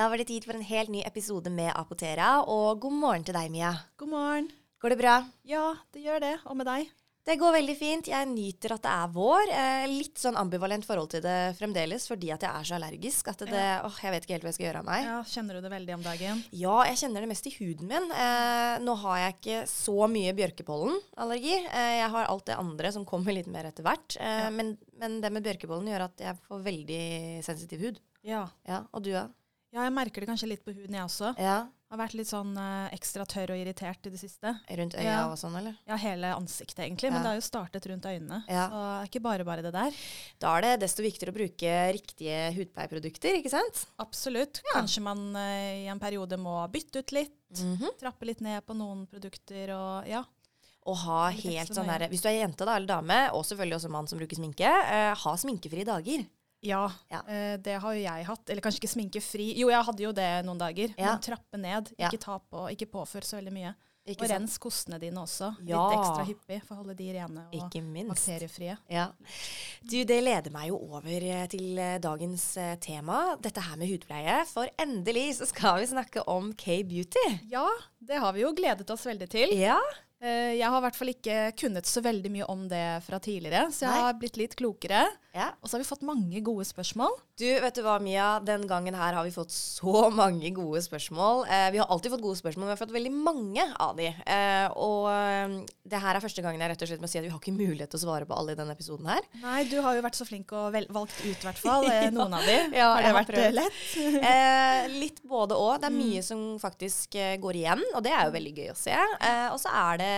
Da var det tid for en helt ny episode med Apotera, og god morgen til deg, Mia. God morgen. Går det bra? Ja, det gjør det. Og med deg? Det går veldig fint. Jeg nyter at det er vår. Eh, litt sånn ambivalent forhold til det fremdeles, fordi at jeg er så allergisk at det åh, jeg vet ikke helt hva jeg skal gjøre av meg. Ja, Kjenner du det veldig om dagen? Ja, jeg kjenner det mest i huden min. Eh, nå har jeg ikke så mye bjørkepollenallergi. Eh, jeg har alt det andre som kommer litt mer etter hvert. Eh, men, men det med bjørkepollen gjør at jeg får veldig sensitiv hud. Ja. Ja, Og du, da? Ja, jeg merker det kanskje litt på huden, jeg også. Ja, Har vært litt sånn eh, ekstra tørr og irritert i det siste. Rundt øya Ja. og sånn, eller? Ja, hele ansiktet egentlig, Ja. men det har jo startet rundt øynene. Ja. Så det er ikke bare bare det der. Da er det desto viktigere å bruke riktige hudpleieprodukter, ikke sant? Absolutt. Ja. Kanskje man eh, i en periode må bytte ut litt. Mhm. Trappe litt ned på noen produkter og ja. Og ha helt sånn her, Hvis du er jente da, eller dame, og selvfølgelig også mann som bruker sminke, eh, ha sminkefrie dager. Ja, Ja. eh, det har jo jeg hatt. Eller kanskje ikke sminkefri. Jo, jeg hadde jo det noen dager. Ja. Men trappe ned. Ikke ta på, ikke påfør så veldig mye. Ikke og rens kostene dine også. Ja. Litt ekstra hyppig for å holde de rene og bakteriefrie. Ja. Du, det leder meg jo over eh, til eh, dagens eh, tema, dette her med hudpleie. For endelig så skal vi snakke om K-beauty. Ja, det har vi jo gledet oss veldig til. Ja. Eh, Jeg har i hvert fall ikke kunnet så veldig mye om det fra tidligere, så jeg Nei. har blitt litt klokere. ja. Og så har vi fått mange gode spørsmål. Du, vet du hva, Mia? Den gangen her har vi fått så mange gode spørsmål. Eh, vi har alltid fått gode spørsmål, men vi har fått veldig mange av de. Eh, og eh, det her er første gangen jeg rett og slett må si at vi har ikke mulighet til å svare på alle i denne episoden her. Nei, du har jo vært så flink og valgt ut i hvert fall eh, noen av de. Ja, har det har vært prøvd. eh, lett? Eh, litt både og. Det er mye som faktisk går igjen, og det er jo veldig gøy å se. Eh, og så er det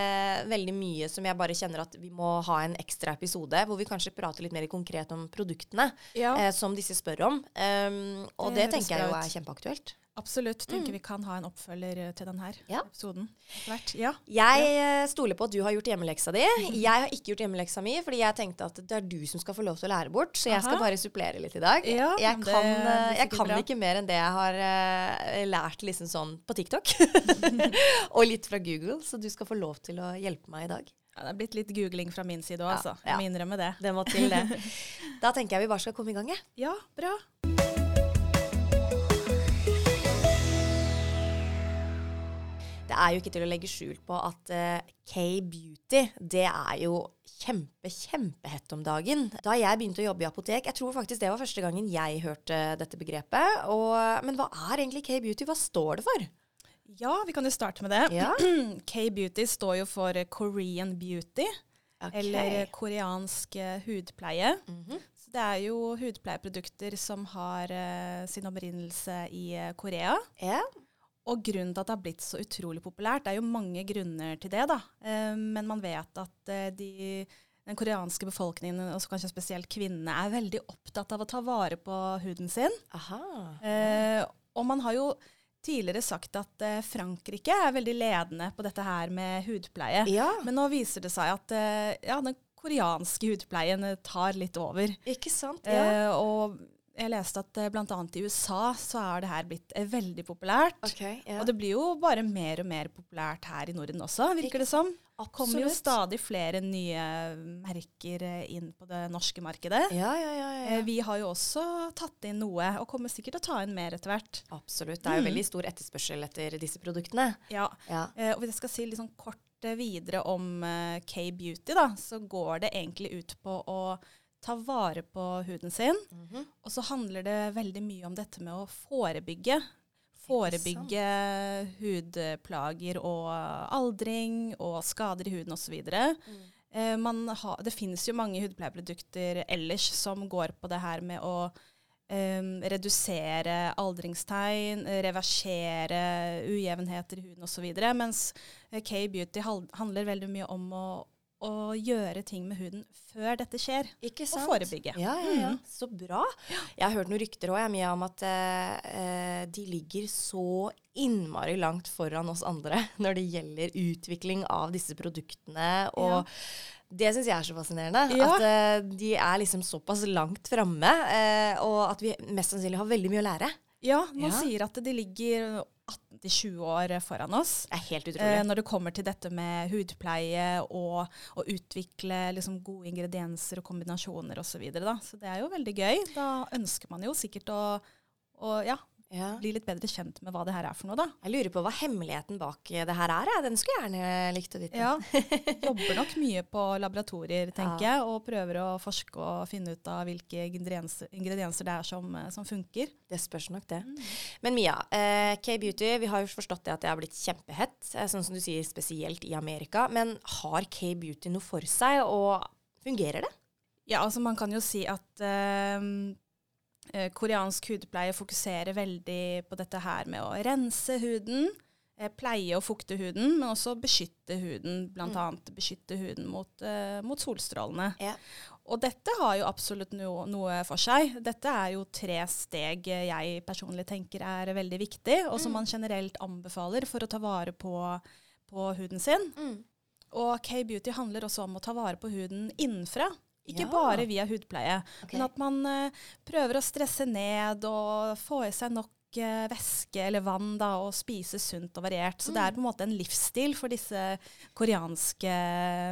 veldig mye som jeg bare kjenner at vi må ha en ekstra episode, hvor vi kanskje prater litt mer konkret om produktene Ja, som disse spør om. Um, og Det det, tenker jeg jo er kjempeaktuelt. absolutt. Tenker vi kan ha en oppfølger eh, til denne Ja. episoden. Ja. Jeg ja. stoler på at du har gjort hjemmeleksa di. Jeg har ikke gjort hjemmeleksa mi, fordi jeg tenkte at det er du som skal få lov til å lære bort. Så jeg skal bare supplere litt i dag. Ja, jeg men det kan, eh, jeg kan ikke mer enn det jeg har uh, lært liksom sånn på TikTok. og litt fra Google, så du skal få lov til å hjelpe meg i dag. Ja, det er blitt litt googling fra min side òg, altså. Jeg må innrømme det. Det må til, det. Da tenker jeg vi bare skal komme i gang, jeg. Ja, bra. Det er jo ikke til å legge skjul på at uh, K-beauty, det er jo kjempe, kjempehett om dagen. Da jeg begynte å jobbe i apotek, jeg tror faktisk det var første gangen jeg hørte dette begrepet. Og, men hva er egentlig K-beauty? Hva står det for? Ja, vi kan jo starte med det. Ja. K-beauty står jo for Korean beauty, eller koreansk eh, hudpleie. Mhm. Så det er jo hudpleieprodukter som har uh, sin opprinnelse i eh, Korea. Yeah. Og grunnen til at det har blitt så utrolig populært, det er jo mange grunner til det, da. Uh, men man vet at uh, de, den koreanske befolkningen, og kanskje spesielt kvinnene, er veldig opptatt av å ta vare på huden sin. Aha. Eh, og man har jo tidligere sagt at eh, Frankrike er veldig ledende på dette her med hudpleie. Ja, Men nå viser det seg at eh, ja, den koreanske hudpleien eh, tar litt over. ikke sant? Ja. Og jeg leste at eh, bl.a. i USA så er det her blitt eh, veldig populært. Okay, yeah. Og det blir jo bare mer og mer populært her i Norden også, virker det som. Det kommer jo stadig flere nye merker eh, inn på det norske markedet. Ja, ja, ja. ja. Vi har jo også tatt inn noe, og kommer sikkert til å ta inn mer etter hvert. Absolutt. Det er jo veldig stor etterspørsel etter disse produktene. Ja, Ja. og Hvis jeg skal si litt sånn kort videre om K-beauty, da, så går det egentlig ut på å ta vare på huden sin. Mhm. Og så handler det veldig mye om dette med å forebygge. Forebygge hudplager og aldring og skader i huden osv. Mm. Eh, ha- det finnes jo mange hudpleieprodukter ellers som går på det her med å eh, redusere aldringstegn, reversere ujevnheter i huden osv. Mens eh, K-beauty handler veldig mye om å, å gjøre ting med huden før dette skjer. Ikke sant? Og forebygge. Ja, ja, ja. Mm. Så bra. Jeg har hørt noen rykter òg, Mia, om at eh, de ligger så innmari langt foran oss andre når det gjelder utvikling av disse produktene. Og det syns jeg er så fascinerende. Ja. At eh, de er liksom såpass langt framme, eh, og at vi mest sannsynlig har veldig mye å lære. Ja, man Ja. sier at de ligger 18-20 år foran oss. Det er helt Eh, utrolig. når det kommer til dette med hudpleie og å utvikle liksom, gode ingredienser og kombinasjoner osv. Så, videre, så det er jo veldig gøy. Da ønsker man jo sikkert å, å ja, Ja. bli litt bedre kjent med hva det her er for noe, da. Jeg lurer på hva hemmeligheten bak det her er. Den skulle jeg gjerne likt å vite. Ja, Jobber nok mye på laboratorier, tenker Ja. jeg, og prøver å forske og finne ut av hvilke ingredienser, ingredienser det er som, eh, som funker. Det spørs nok det. Men Mia, eh, K-beauty, vi har jo forstått det at det har blitt kjempehett. eh, Sånn som du sier, spesielt i Amerika. Men har K-beauty noe for seg, og fungerer det? Ja, altså man kan jo si at eh, eh, koreansk hudpleie fokuserer veldig på dette her med å rense huden, eh, pleie og fukte huden, men også beskytte huden, blant annet beskytte huden mot, eh, mot solstrålene. Ja. Og dette har jo absolutt no, noe for seg. Dette er jo tre steg eh, jeg personlig tenker er veldig viktig, og som man generelt anbefaler for å ta vare på, på huden sin. Og K-beauty handler også om å ta vare på huden innenfra. Ikke Ja. bare via hudpleie, okay. men at man eh, prøver å stresse ned og få i seg nok eh, væske eller vann da, og spise sunt og variert. Så det er på en måte en livsstil for disse koreanske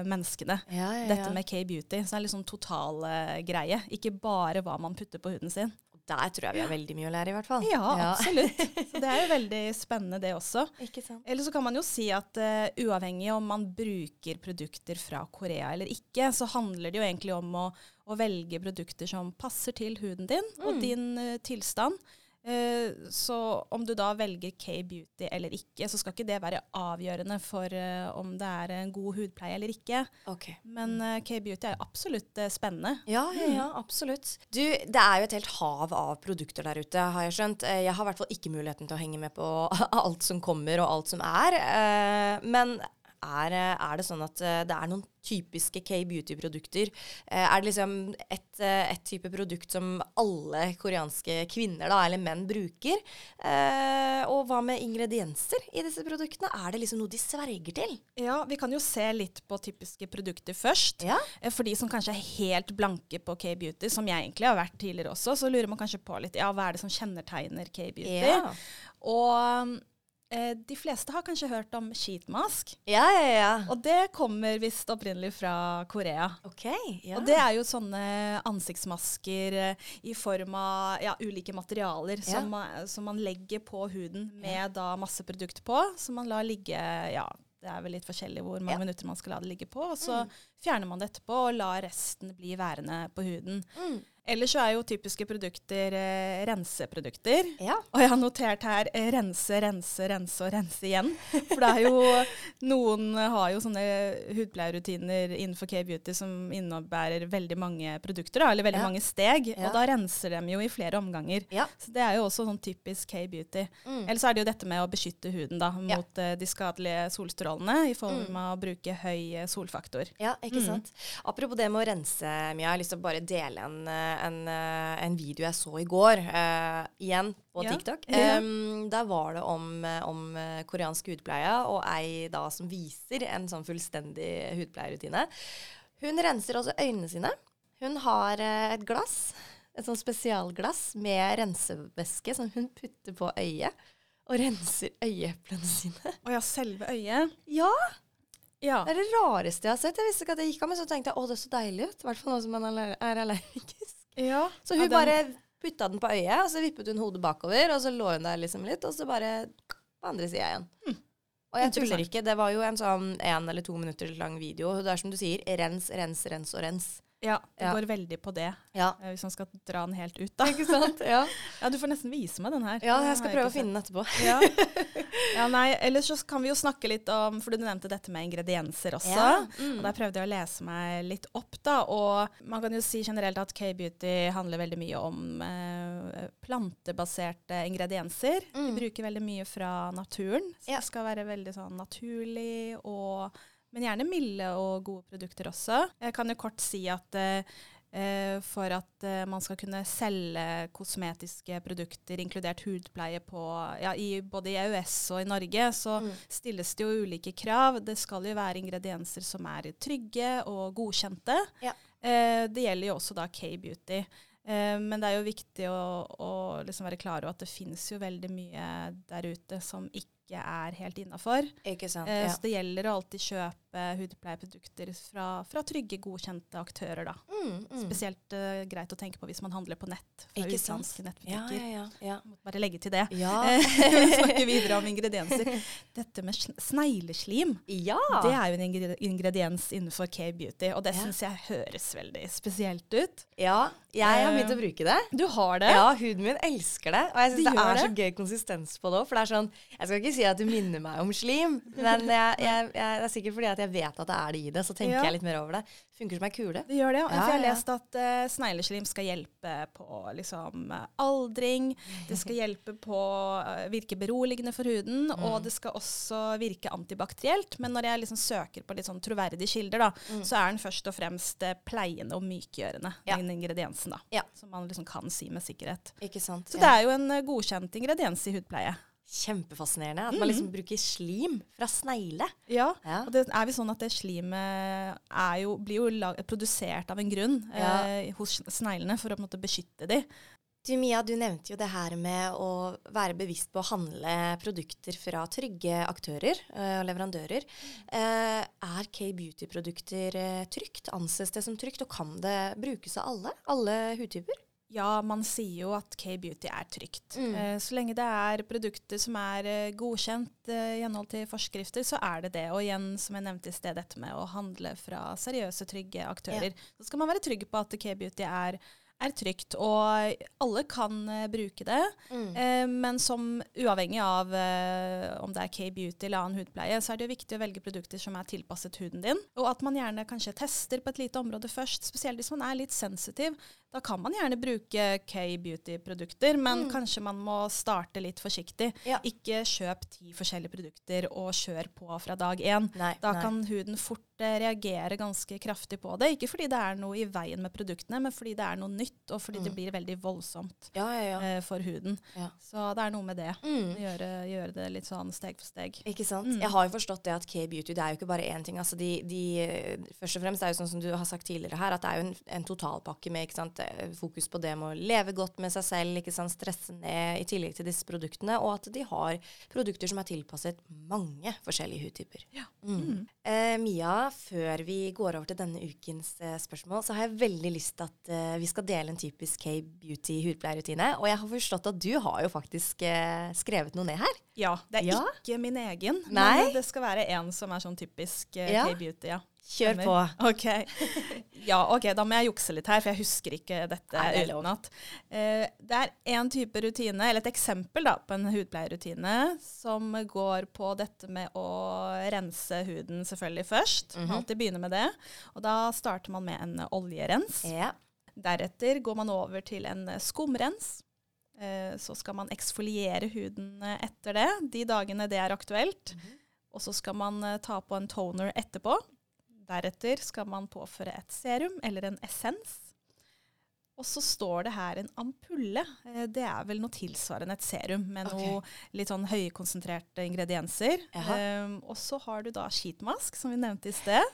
menneskene. Ja, ja, Dette med K-beauty. Så det er liksom total eh, greie. Ikke bare hva man putter på huden sin. Der tror jeg vi har veldig mye å lære, i hvert fall. Ja, absolutt. Så det er jo veldig spennende, det også. Ikke sant? Eller så kan man jo si at uh, uavhengig om man bruker produkter fra Korea eller ikke, så handler det jo egentlig om å, å velge produkter som passer til huden din og din uh, tilstand. Eh, så om du da velger K-beauty eller ikke, så skal ikke det være avgjørende for eh, om det er en god hudpleie eller ikke. Okay. Men eh, K-beauty er absolutt spennende. Ja, ja, ja, absolutt. Du, det er jo et helt hav av produkter der ute, har jeg skjønt. Jeg har i hvert fall ikke muligheten til å henge med på alt som kommer og alt som er. Men er, er det sånn at det er noen typiske K-beauty-produkter? Eh, Er det liksom et, eh, et type produkt som alle koreanske kvinner da, eller menn bruker? Eh, Og hva med ingredienser i disse produktene? Er det liksom noe de sverger til? Ja, vi kan jo se litt på typiske produkter først. Ja. For de som kanskje er helt blanke på K-beauty, som jeg egentlig har vært tidligere også, så lurer man kanskje på litt ja, hva er det som kjennetegner K-beauty. Ja. Og eh, de fleste har kanskje hørt om sheetmask. Ja, ja, ja. Og det kommer visst opprinnelig fra Korea. OK. Ja. Og det er jo sånne ansiktsmasker eh, i form av ja, ulike materialer Ja. som, man, som man legger på huden med da masse produkt på, som man lar ligge ja, det er vel litt forskjellig hvor mange minutter man skal la det ligge på. Og så fjerner man det etterpå og lar resten bli værende på huden. Mm. Ellers så er jo typiske produkter eh, renseprodukter. Ja. Og jeg har notert her eh, rense, rense, rense og rense igjen. For det er jo Noen har jo sånne hudpleierrutiner innenfor K-beauty som innebærer veldig mange produkter, da, eller veldig Ja. mange steg. Ja. Og da renser de jo i flere omganger. Så det er jo også sånn typisk K-beauty. Mm. Eller så er det jo dette med å beskytte huden da, mot eh, de skadelige solstrålene i form Mm. av å bruke høy eh, solfaktor. Ja, ikke Mm. sant. Apropos det med å rense, Mia. Jeg har lyst til å bare dele en, eh, en, eh, en video jeg så i går. Uh, igjen på Ja. TikTok. Um, der var det om, om koreansk hudpleie, og ei da som viser en sånn fullstendig hudpleierrutine. Hun renser også øynene sine. Hun har et glass, et sånn spesialglass med rensevæske som hun putter på øyet. Og renser øyeeplene sine. Å ja, selve øyet. Ja! Ja. Det er det rareste jeg har sett. Jeg visste ikke at det gikk av, men så tenkte jeg å, det er så deilig ut. I hvert fall nå som man er er allergisk. ja. Så hun Ja, den- bare putta den på øyet, og så vippet hun hodet bakover, og så lå hun der liksom litt, og så bare på andre sida igjen. Og jeg tuller ikke. Det var jo en sånn en eller to minutter lang video. Det er som du sier, rens, rens, rens og rens. Ja, det Ja. går veldig på det, Ja. eh, hvis man skal dra den helt ut. da. Ikke sant? Ja. Ja, Du får nesten vise meg den her. ja, jeg skal prøve prøve å finne den etterpå. Ja. ja, nei, Ellers så kan vi jo snakke litt om For du nevnte dette med ingredienser også. Ja, Og mm. Der prøvde jeg å lese meg litt opp, da. Og man kan jo si generelt at K-beauty handler veldig mye om eh, plantebaserte ingredienser. Mm. Vi bruker veldig mye fra naturen. Så det skal være veldig sånn naturlig og Men gjerne milde og gode produkter også. Jeg kan jo kort si at eh, eh, for at eh, man skal kunne selge kosmetiske produkter, inkludert hudpleie, på, ja, i, både i EØS og i Norge, så Mm. stilles det jo ulike krav. Det skal jo være ingredienser som er trygge og godkjente. Ja. Eh, det gjelder jo også da K-beauty. Eh, men det er jo viktig å, å liksom være klar over at det finnes jo veldig mye der ute som ikke ikke er helt innafor. Eh, ja. Så det gjelder å alltid kjøpe hudpleieprodukter fra, fra trygge, godkjente aktører. da. Mm, mm. Spesielt uh, greit å tenke på hvis man handler på nett. Fra Ikke utenlandske nettbutikker. ja, ja. bare legge til det. Ja. Eh, Snakke videre om ingredienser. Dette med sn- snegleslim, ja. det er jo en ingrediens innenfor K-beauty, og det Ja. syns jeg høres veldig spesielt ut. ja. Jeg har begynt å bruke det. Du har det? Ja, huden min elsker det. Og jeg syns Det det, er er så gøy konsistens på det òg. For det er sånn Jeg skal ikke si at du minner meg om slim, men jeg, jeg, jeg, det er sikkert fordi at jeg vet at det er det i det, så tenker Ja. jeg litt mer over det. Funker som ei kule. Det gjør det, ja. For jeg har lest at uh, snegleslim skal hjelpe på liksom, aldring. Det skal hjelpe på uh, virke beroligende for huden, Mm. og det skal også virke antibakterielt. Men når jeg liksom søker på litt sånn troverdige kilder, da, så er den først og fremst eh, pleiende og mykgjørende, Mm. Ja. den ingrediensen. da. Som man liksom kan si med sikkerhet. Så det er jo en godkjent ingrediens i hudpleie. Kjempefascinerende at man liksom bruker slim fra snegle. Ja, Ja. og det er vel sånn at det slimet er jo, blir jo lag, produsert av en grunn Ja. eh, hos sneglene for å på en måte beskytte de. Du Mia, du nevnte jo det her med å være bevisst på å handle produkter fra trygge aktører eh, og leverandører. Eh, er K-beauty-produkter eh, trygt? Anses det som trygt, og kan det brukes av alle? Alle hudtyper? Ja, man sier jo at K-beauty er trygt. Mm. Eh, så lenge det er produkter som er eh, godkjent eh, i henhold til forskrifter, så er det det. Og igjen, som jeg nevnte i sted, dette med å handle fra seriøse, trygge aktører. Så skal man være trygg på at K-beauty er, er trygt. Og alle kan uh, bruke det. Mm. Uh, men som uavhengig av uh, om det er K-beauty eller annen hudpleie, så er det viktig å velge produkter som er tilpasset huden din. Og at man gjerne kanskje tester på et lite område først, spesielt hvis man er litt sensitiv. Da kan man gjerne bruke K-beauty-produkter, men kanskje man må starte litt forsiktig. Ja. Ikke kjøp ti forskjellige produkter og kjør på fra dag én. Nei, Da nei. kan huden fort reagere ganske kraftig på det. Ikke fordi det er noe i veien med produktene, men fordi det er noe nytt, og fordi det blir veldig voldsomt Ja, ja, ja. eh, for huden. Så det er noe med det. Mm. Gjøre, gjøre det litt sånn steg for steg. Ikke sant? Mm. Jeg har jo forstått det at K-beauty det er jo ikke bare én ting. Altså de, de, først og fremst det er jo sånn som du har sagt tidligere her, at det er jo en, en totalpakke med ikke sant, eh, fokus på det med å leve godt med seg selv, ikke sant, stresse ned i tillegg til disse produktene, og at de har produkter som er tilpasset mange forskjellige hudtyper. Ja. Mm. Eh, Mia, før vi går over til denne ukens eh, spørsmål, så har jeg veldig lyst til at eh, vi skal dele en typisk K-beauty hudpleierrutine. Og jeg har forstått at du har jo faktisk eh, skrevet noe ned her. Ja, det er Ja. ikke min egen, Nei. men det skal være en som er sånn typisk eh, Ja. K-beauty. Ja. Kjør på. Ok. Ja, ok, da må jeg jukse litt her, for jeg husker ikke dette Nei, det utenat. Eh, det er én type rutine, eller et eksempel da, på en hudpleierrutine, som går på dette med å rense huden selvfølgelig først. Mm Man Alltid begynne med det. Og da starter man med en oljerens. Ja. Deretter går man over til en skumrens. Eh, så skal man eksfoliere huden eh, etter det, de dagene det er aktuelt. Mhm. Og så skal man eh, ta på en toner etterpå. Deretter skal man påføre et serum eller en essens. Og så står det her en ampulle. Eh, det er vel noe tilsvarende et serum med okay. noe litt sånn høykonsentrerte ingredienser. Eh, og så har du da skitmask, som vi nevnte i sted.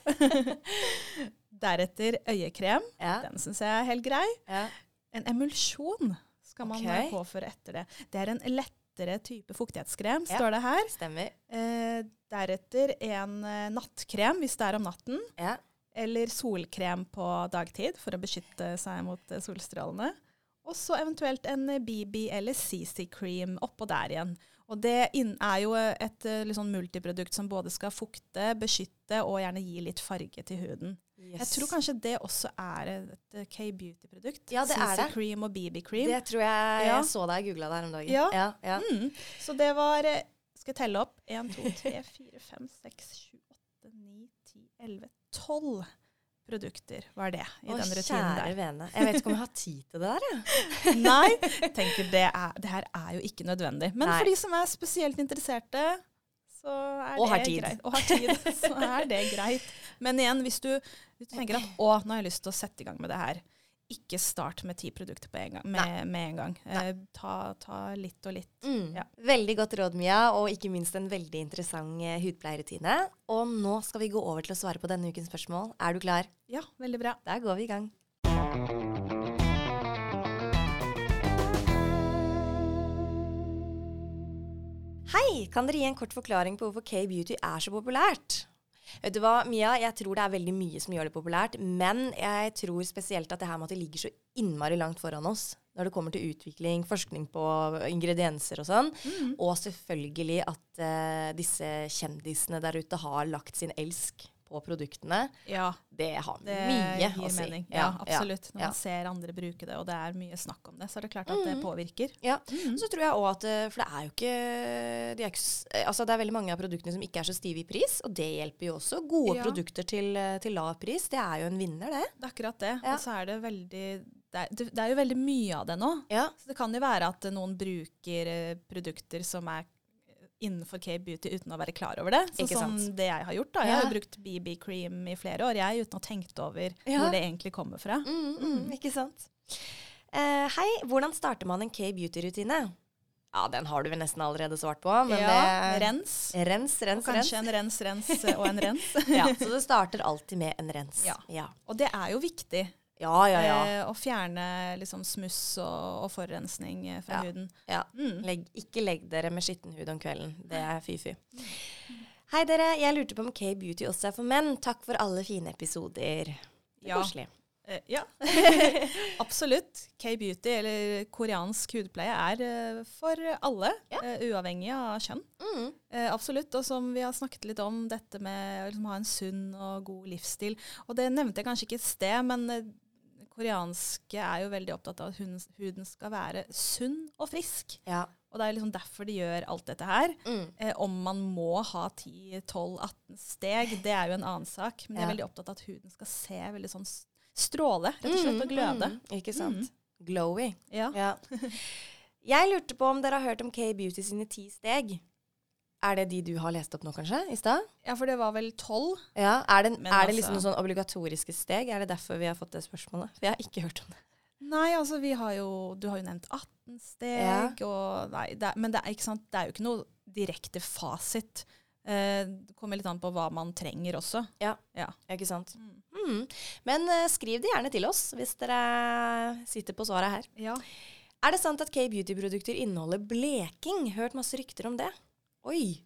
Deretter øyekrem. Ja. Den syns jeg er helt grei. ja. En emulsjon skal man okay. eh, påføre etter det. Det er en lettere type fuktighetskrem, Ja. står det her. Stemmer. Uh, deretter en uh, nattkrem hvis det er om natten. Ja. Eller solkrem på dagtid for å beskytte seg mot eh, solstrålene. Og så eventuelt en BB eller CC-cream oppå der igjen. Og det er jo eh, et liksom, multiprodukt som både skal fukte, beskytte og gjerne gi litt farge til huden. Jeg tror kanskje det også er et K-beauty-produkt. Ja, det er det. CC-cream og BB-cream. Det tror jeg Ja. jeg så deg googla der om dagen. Ja. ja, ja. Mm. Så det var Skal jeg telle opp? 1, 2, 3, 4, 5, 6, 7, 8, 9, 10, 11, 12 produkter var det i Åh, den rutinen kjære der. vene. Jeg vet ikke om jeg har tid til det der, jeg. Nei, tenker det, er, det her er jo ikke nødvendig. Men Nei. for de som er spesielt interesserte, så er Og har det tid. greit. Og har tid. Så er det greit. Men igjen, hvis du, hvis du tenker at å, nå har jeg lyst til å sette i gang med det her, ikke start med ti produkter på en gang, med, med en gang. Eh, ta, ta litt og litt. Mm. Ja. Veldig godt råd, Mia, og ikke minst en veldig interessant eh, hudpleierrutine. Og nå skal vi gå over til å svare på denne ukens spørsmål. Er du klar? Ja, veldig bra. Da går vi i gang. Hei, kan dere gi en kort forklaring på hvorfor K-beauty er så populært? Vet du hva, Mia, jeg tror det er veldig mye som gjør det populært, men jeg tror spesielt at det her med at det ligger så innmari langt foran oss når det kommer til utvikling, forskning på ingredienser og sånn, og selvfølgelig at uh, disse kjendisene der ute har lagt sin elsk på produktene, Ja, det har det mye å si. mening. Ja, absolutt. Når man ser andre bruke det, og det er mye snakk om det, så er det klart at det påvirker. Ja, så tror jeg òg at eh, For det er jo ikke, de er ikke eh, Altså det er veldig mange av produktene som ikke er så stive i pris, og det hjelper jo også. Gode produkter til, eh, til lav pris, det er jo en vinner, det. Det er akkurat det. Ja. Og så er det veldig det er, det er jo veldig mye av det nå. Ja. Så det kan jo være at noen bruker produkter som er innenfor K-beauty uten å være klar over det. Så som sant? det jeg har gjort. da. Jeg har jo brukt BB-cream i flere år jeg, uten å ha tenkt over Ja. hvor det egentlig kommer fra. Mm, mm, Ikke sant. Uh, hei, hvordan starter man en K-beauty-rutine? Ja, den har du vel nesten allerede svart på. Men ja, det, rens. Rens, Og rens, rens. kanskje en rens, rens og en rens. Ja, så det starter alltid med en rens. Ja. Ja, Og det er jo viktig. Ja, ja. ja. Eh, og fjerne liksom smuss og, og forurensning eh, fra Ja. huden. ja. Mm. Legg, ikke legg dere med skitten hud om kvelden. Det er fy-fy. Hei dere, jeg lurte på om K-beauty også er for menn. Takk for alle fine episoder. Det er Ja. koselig. Eh, ja, absolutt. K-beauty, eller koreansk hudpleie, er eh, for alle, Ja. uh, uavhengig av kjønn. Mm. Eh, absolutt. Og som vi har snakket litt om, dette med å liksom, ha en sunn og god livsstil. Og det nevnte jeg kanskje ikke i sted, men koreanske er jo veldig opptatt av at huden, huden skal være sunn og frisk. Ja. Og det er liksom derfor de gjør alt dette her. Mm. Eh, om man må ha 10-12-18 steg, det er jo en annen sak. Men de er veldig opptatt av at huden skal se veldig sånn stråle, rett og slett, og gløde. Mm, ikke sant. Glowy. Ja. Ja. Jeg lurte på om dere har hørt om K-beauty sine ti steg. Er det de du har lest opp nå, kanskje? I stad? ja, for det var vel 12. Ja. Er det, er det altså- liksom noen sånn obligatoriske steg? Er det derfor vi har fått det spørsmålet? For jeg har ikke hørt om det. Nei, altså vi har jo Du har jo nevnt 18 steg, og nei, det Men det er, ikke sant, det er jo ikke noe direkte fasit. Eh, det kommer litt an på hva man trenger også. Ja. Ikke sant? Mm. Mm. Men eh, skriv det gjerne til oss hvis dere sitter på svaret her. Ja. Er det sant at K-beauty-produkter inneholder bleking? Hørt masse rykter om det. Oi.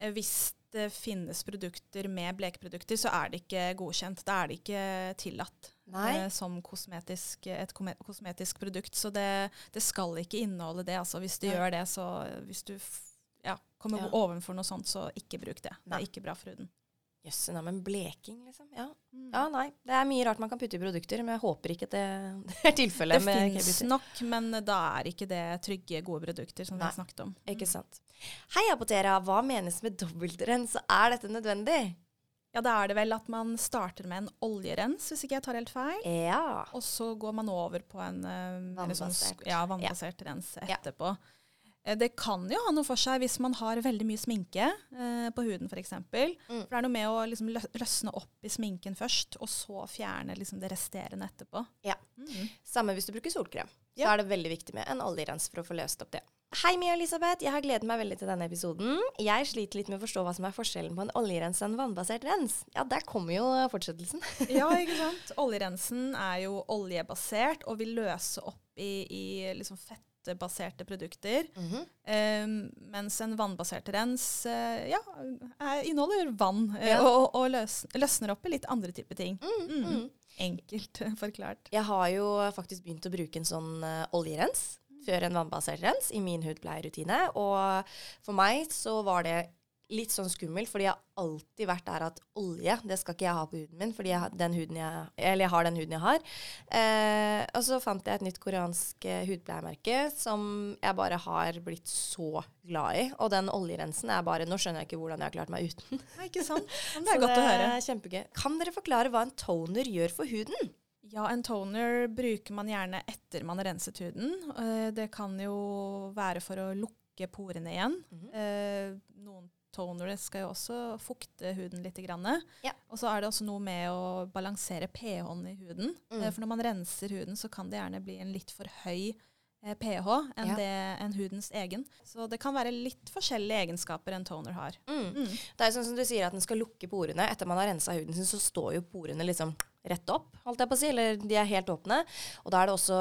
Eh, Hvis det finnes produkter med blekeprodukter, så er det ikke godkjent. Da er det ikke tillatt Nei. eh, som kosmetisk, et kosmetisk produkt. Så det, det skal ikke inneholde det. Altså, hvis det ja. gjør det, så hvis du ja, kommer Ja. ovenfor noe sånt, så ikke bruk det. Det Nei. er ikke bra for huden. Jøsse men bleking, liksom. Ja. ja, nei. Det er mye rart man kan putte i produkter, men jeg håper ikke at det, det er tilfellet Det med fins nok, men da er ikke det trygge, gode produkter som vi har snakket om. Ikke sant. Hei, Apotera. Hva menes med dobbeltrens? Er dette nødvendig? Ja, da er det vel at man starter med en oljerens, hvis ikke jeg tar helt feil. Ja. Og så går man over på en eh, mer sånn ja, Vannbasert. ja, rens etterpå. Eh, Det kan jo ha noe for seg hvis man har veldig mye sminke eh, på huden f.eks. Mm. For det er noe med å liksom løsne opp i sminken først, og så fjerne liksom det resterende etterpå. Ja. Mm. Samme hvis du bruker solkrem. Så Ja. er det veldig viktig med en oljerens for å få løst opp det. Hei, Mia Elisabeth. Jeg har gledet meg veldig til denne episoden. Jeg sliter litt med å forstå hva som er forskjellen på en oljerens og en vannbasert rens. Ja, der kommer jo fortsettelsen. Ja, ikke sant? Oljerensen er jo oljebasert og vil løse opp i, i liksom fettbaserte produkter. Mhm. Um, mens en vannbasert rens eh, ja, er, inneholder vann eh, Ja. og, og løs, løsner opp i litt andre typer ting. Mm, Mm. mm. Enkelt eh, forklart. Jeg har jo faktisk begynt å bruke en sånn uh, oljerens før en vannbasert rens i min hudpleierrutine. Og for meg så var det litt sånn skummel, fordi jeg har alltid vært der at olje, det skal ikke jeg ha på huden min, fordi jeg, den huden jeg, eller jeg har den huden jeg har. Eh, og så fant jeg et nytt koreansk eh, hudpleiemerke som jeg bare har blitt så glad i. Og den oljerensen er bare Nå skjønner jeg ikke hvordan jeg har klart meg uten. Nei, ikke sant? Men det er godt godt å høre. Kjempegøy. Kan dere forklare hva en toner gjør for huden? Ja, en toner bruker man gjerne etter man har renset huden. Eh, Det kan jo være for å lukke porene igjen. Mhm. Eh, Noen tonere skal jo også fukte huden litt. Ja. Og så er det også noe med å balansere pH-en i huden. Mm. Eh, For når man renser huden, så kan det gjerne bli en litt for høy eh, pH enn Ja. det enn hudens egen. Så det kan være litt forskjellige egenskaper en toner har. Mm. Mm. Det er jo sånn som du sier at den skal lukke porene. Etter man har rensa huden sin, så står jo porene liksom rett opp, holdt jeg på å si. Eller de er helt åpne. Og da er det også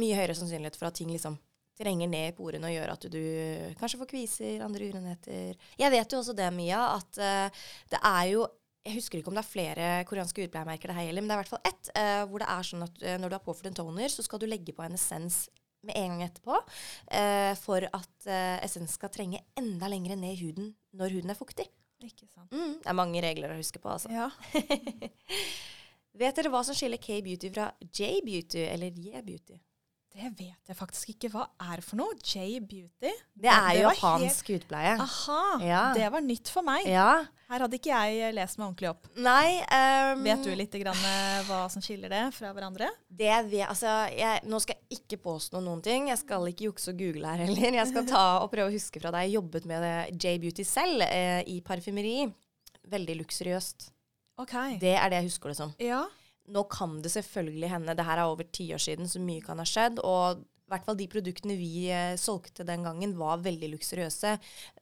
mye høyere sannsynlighet for at ting liksom trenger ned i porene og gjør at du kanskje får kviser, andre urenheter. Jeg vet jo også det, Mia, at uh, det er jo jeg husker ikke om det er flere koreanske hudpleiemerker det her gjelder, men det er i hvert fall ett uh, hvor det er sånn at uh, når du har påført en toner, så skal du legge på en essens med en gang etterpå for at essensen essens skal trenge enda lenger ned i huden når huden er fuktig. Ikke sant. Mm, det er mange regler å huske på, altså. Ja. Vet dere hva som skiller K-beauty fra J-beauty eller J-beauty? Det vet jeg faktisk ikke. Hva er det for noe? J-beauty? Det er jo var japansk hudpleie. helt- Aha, Ja. det var nytt for meg. Ja. Her hadde ikke jeg lest meg ordentlig opp. Nei Um, Vet du litt grann, eh, hva som skiller det fra hverandre? Det vet, altså, jeg, nå skal jeg ikke påstå noen ting. Jeg skal ikke jukse og google her heller. Jeg skal ta og prøve å huske fra da jeg jobbet med J-beauty selv eh, i parfymeri. Veldig luksuriøst. Okay. Det er det jeg husker det som. Ja. Nå kan det selvfølgelig hende, det her er over ti år siden, så mye kan ha skjedd. Og i hvert fall de produktene vi eh, solgte den gangen, var veldig luksuriøse.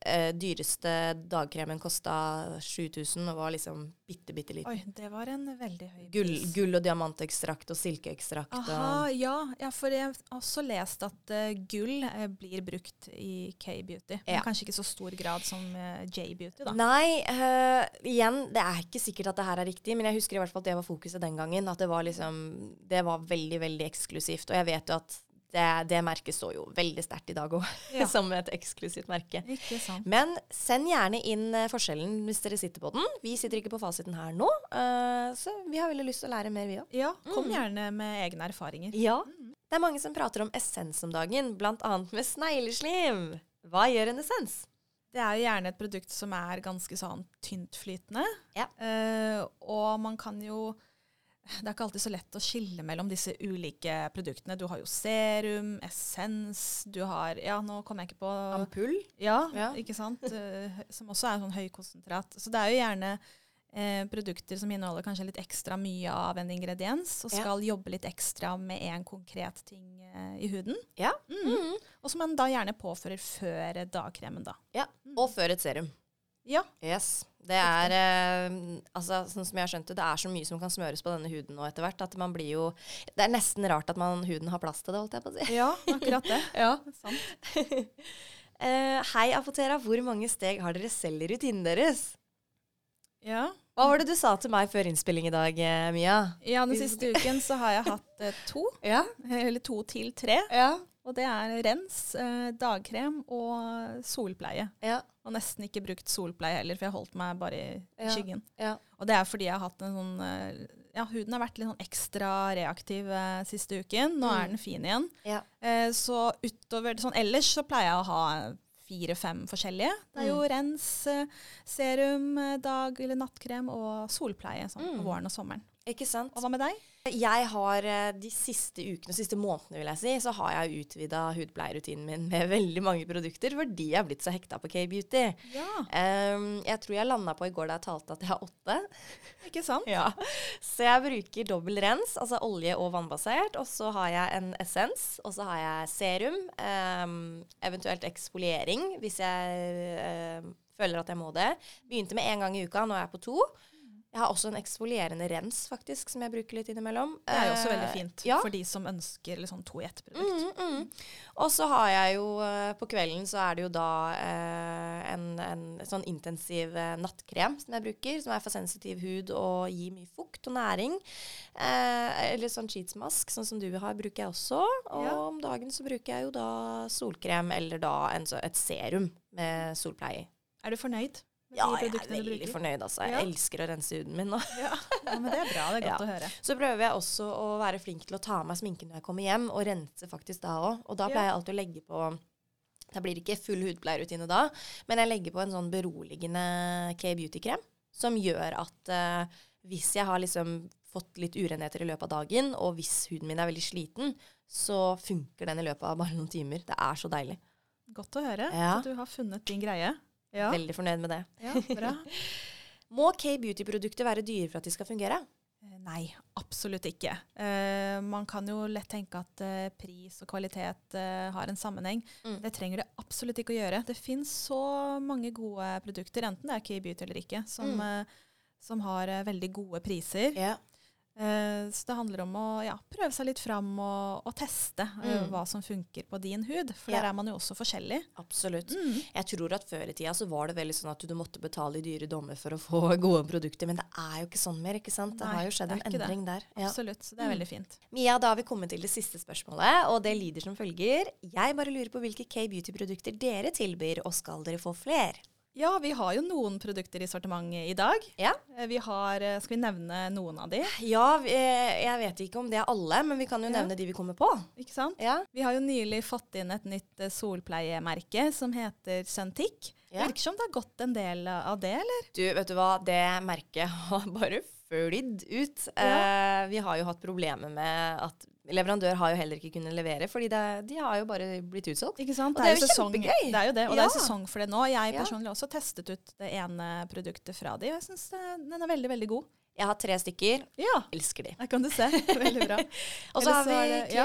Eh, dyreste dagkremen kosta 7000 og var liksom bitte, bitte liten. Oi, det var en veldig høy Gull, pris. gull og diamantekstrakt og silkeekstrakt. Aha, og ja, ja, for jeg har også lest at uh, gull eh, blir brukt i K-beauty. Men Ja. kanskje ikke så stor grad som uh, J-beauty, da. Nei, igjen, det er ikke sikkert at det her er riktig, men jeg husker i hvert fall at det var fokuset den gangen. At det var liksom Det var veldig, veldig eksklusivt. Og jeg vet jo at det, det merket står jo veldig sterkt i dag òg, Ja. som et eksklusivt merke. Ikke sant. Men send gjerne inn eh, forskjellen hvis dere sitter på den. Vi sitter ikke på fasiten her nå, uh, så vi har veldig lyst til å lære mer, vi òg. Ja, kom Mm. gjerne med egne erfaringer. Ja. Det er mange som prater om essens om dagen, bl.a. med snegleslim. Hva gjør en essens? Det er jo gjerne et produkt som er ganske sånn tyntflytende. Ja. Uh, og man kan jo Det er ikke alltid så lett å skille mellom disse ulike produktene. Du har jo serum, essens, du har Ja, nå kom jeg ikke på Ampull? Ja, Ja. ikke sant? Eh, som også er sånn høykonsentrat. Så det er jo gjerne eh, produkter som inneholder kanskje litt ekstra mye av en ingrediens, og Ja. skal jobbe litt ekstra med en konkret ting eh, i huden. Ja. Mm. Mm. Og som man da gjerne påfører før dagkremen, da. ja. Og før et serum. Ja. Yes. Det er eh, altså, sånn som jeg har skjønt det, det er så mye som kan smøres på denne huden nå etter hvert, at man blir jo Det er nesten rart at man, huden har plass til det, holdt jeg på å si. Ja, akkurat det. Ja. Sant. Eh, hei, Apotera. Hvor mange steg har dere selv i rutinen deres? Ja. Hva var det du sa til meg før innspilling i dag, eh, Mia? ja, den siste uken så har jeg hatt eh, to, Ja. eller to til tre. Ja. Og det er rens, eh, dagkrem og solpleie. Ja. Og nesten ikke brukt solpleie heller, for jeg holdt meg bare i Ja. skyggen. ja. Og det er fordi jeg har hatt en sånn eh, Ja, huden har vært litt sånn ekstra reaktiv eh, siste uken. Nå Mm. er den fin igjen. ja. Eh, så utover sånn ellers så pleier jeg å ha fire-fem forskjellige. Det er jo Mm. rens, eh, serum, eh, dag- eller nattkrem og solpleie sånn Mm. på våren og sommeren. Ikke sant? Og hva med deg? Jeg har eh, de siste ukene, siste månedene vil jeg si, så har jeg utvida hudpleierutinen min med veldig mange produkter fordi jeg er blitt så hekta på K-beauty. Ja, Um, jeg tror jeg landa på i går da jeg talte at jeg har åtte. ikke sant? Ja. Så jeg bruker dobbel rens, altså olje og vannbasert. Og så har jeg en essens, og så har jeg serum. Um, eventuelt eksfoliering hvis jeg uh, føler at jeg må det. Begynte med én gang i uka, nå er jeg på to. Jeg har også en eksfolierende rens faktisk, som jeg bruker litt innimellom. Det er jo også Eh, veldig fint ja. for de som ønsker sånn to i ett-produkt. Mm, mm. Og så har jeg jo eh, På kvelden så er det jo da eh, en, en sånn intensiv eh, nattkrem som jeg bruker, som er for sensitiv hud og gir mye fukt og næring. Eh, eller sånn cheatsmask, sånn som du har, bruker jeg også. Og Ja. om dagen så bruker jeg jo da solkrem eller da en, så- et serum med solpleie. Er du fornøyd Ja, jeg er veldig fornøyd, altså. Jeg Ja. elsker å rense huden min nå. Ja. ja, men det er bra. Det er godt å høre. Så prøver jeg også å være flink til å ta av meg sminken når jeg kommer hjem, og rense faktisk da òg. Og da pleier jeg alltid å legge på Da blir det ikke full hudpleierutine da, men jeg legger på en sånn beroligende K-beauty-krem som gjør at uh, hvis jeg har liksom fått litt urenheter i løpet av dagen, og hvis huden min er veldig sliten, så funker den i løpet av bare noen timer. Det er så deilig. Godt å høre Ja. at du har funnet din greie. Ja, Veldig fornøyd med det. ja bra. Må K-beauty-produkter være dyre for at de skal fungere? Eh, Nei, absolutt ikke. Uh, man kan jo lett tenke at uh, pris og kvalitet uh, har en sammenheng. Mm. Det trenger det absolutt ikke å gjøre. Det finnes så mange gode produkter, enten det er Key Beauty eller ikke, som, Mm. som har veldig gode priser. Ja. Eh, så det handler om å ja, prøve seg litt fram og, og teste eh, Mm. hva som funker på din hud. For Ja. der er man jo også forskjellig. Absolutt. Mm. Jeg tror at før i tida så var det veldig sånn at du måtte betale i dyre dommer for å få gode produkter, men det er jo ikke sånn mer, ikke sant? Det Nei, har jo skjedd en endring det. der. Ja. Absolutt. Så det er Mm. veldig fint. Mia, da har vi kommet til det siste spørsmålet, og det lyder som følger. Jeg bare lurer på hvilke K-beauty-produkter dere tilbyr, og skal dere få fler? Ja, vi har jo noen produkter i sortimentet i dag. Ja. Eh, Vi har, eh, skal vi nevne noen av de? Ja, eh, jeg vet ikke om det er alle, men vi kan jo Ja. nevne de vi kommer på. Ikke sant? Ja. Vi har jo nylig fått inn et nytt solpleiemerke som heter Suntic. Ja. Virker som det har gått en del av det, eller? Du, vet du hva? Det merket har bare flydd ut. Ja. Eh, vi har jo hatt problemer med at leverandør har jo heller ikke kunnet levere, fordi det, de har jo bare blitt utsolgt. Ikke sant? Og det er jo sesong, kjempegøy. Det er jo det, og Ja. det er sesong for det nå. Jeg personlig har også testet ut det ene produktet fra de, og jeg syns den er veldig, veldig god. Jeg har tre stykker. Ja, Elsker de. der kan du se. Veldig bra. Og så har vi er ja.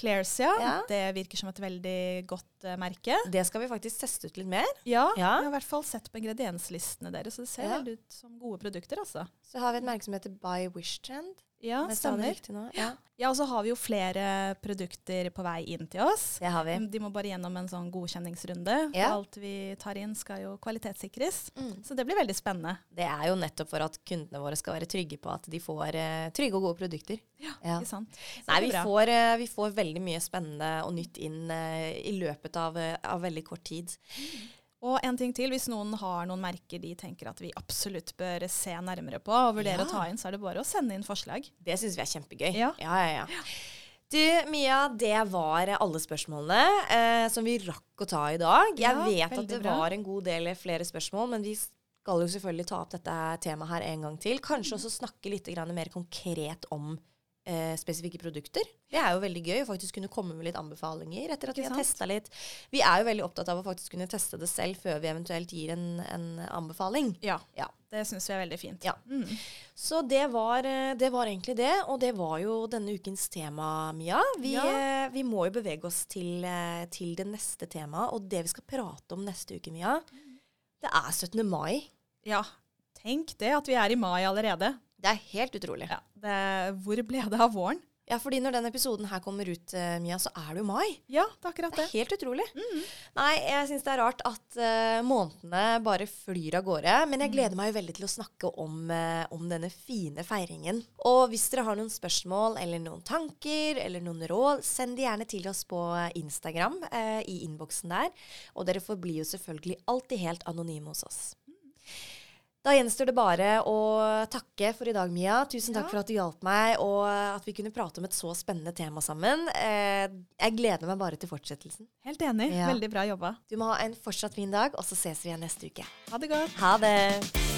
Clairs, ja. Ja. Det virker som et veldig godt uh, merke. Det skal vi faktisk teste ut litt mer. Ja, Ja. jeg har i hvert fall sett på ingredienslistene deres, så det ser Ja. veldig ut som gode produkter, altså. Så har vi et merke som heter By Wish Trend. Ja, stemmer. Ja, Ja, og så har vi jo flere produkter på vei inn til oss. det har vi. De må bare gjennom en sånn godkjenningsrunde. Ja. Alt vi tar inn skal jo kvalitetssikres. Mm. Så det blir veldig spennende. Det er jo nettopp for at kundene våre skal være trygge på at de får eh, trygge og gode produkter. Ja. Ikke sant? Nei, vi får, eh, vi får veldig mye spennende og nytt inn eh, i løpet av, eh, av veldig kort tid. Og en ting til, hvis noen har noen merker de tenker at vi absolutt bør se nærmere på og vurdere Ja. å ta inn, så er det bare å sende inn forslag. Det syns vi er kjempegøy. Ja. ja, ja. ja. Du, Mia, det var alle spørsmålene eh, som vi rakk å ta i dag. Jeg vet at det bra. var en god del flere spørsmål, men vi skal jo selvfølgelig ta opp dette temaet her en gang til. Kanskje også snakke litt mer konkret om eh, spesifikke produkter. Det er jo veldig gøy å faktisk kunne komme med litt anbefalinger etter at vi har testa litt. Vi er jo veldig opptatt av å faktisk kunne teste det selv før vi eventuelt gir en, en anbefaling. Ja, Ja. det syns vi er veldig fint. Ja. Mm. Så det var, eh, det var egentlig det, og det var jo denne ukens tema, Mia. Vi, Ja. eh, vi må jo bevege oss til, eh, til det neste temaet, og det vi skal prate om neste uke, Mia, det er 17. mai. ja. Tenk det, at vi er i mai allerede. Det er helt utrolig. Ja. Det, hvor ble det av våren? Ja, fordi når denne episoden her kommer ut, uh, Mia, så er det jo mai. Ja, det er akkurat Det er det. helt utrolig. Nei, jeg syns det er rart at uh, månedene bare flyr av gårde. Men jeg gleder meg jo veldig til å snakke om, uh, om denne fine feiringen. Og hvis dere har noen spørsmål eller noen tanker eller noen råd, send de gjerne til oss på Instagram i innboksen der. Og dere forblir jo selvfølgelig alltid helt anonyme hos oss. Da gjenstår det bare å takke for i dag, Mia. Tusen takk Ja. for at du hjalp meg, og at vi kunne prate om et så spennende tema sammen. Eh, jeg gleder meg bare til fortsettelsen. Helt enig. Ja. Veldig bra jobba. Du må ha en fortsatt fin dag, og så ses vi igjen neste uke. Ha det godt. Ha det!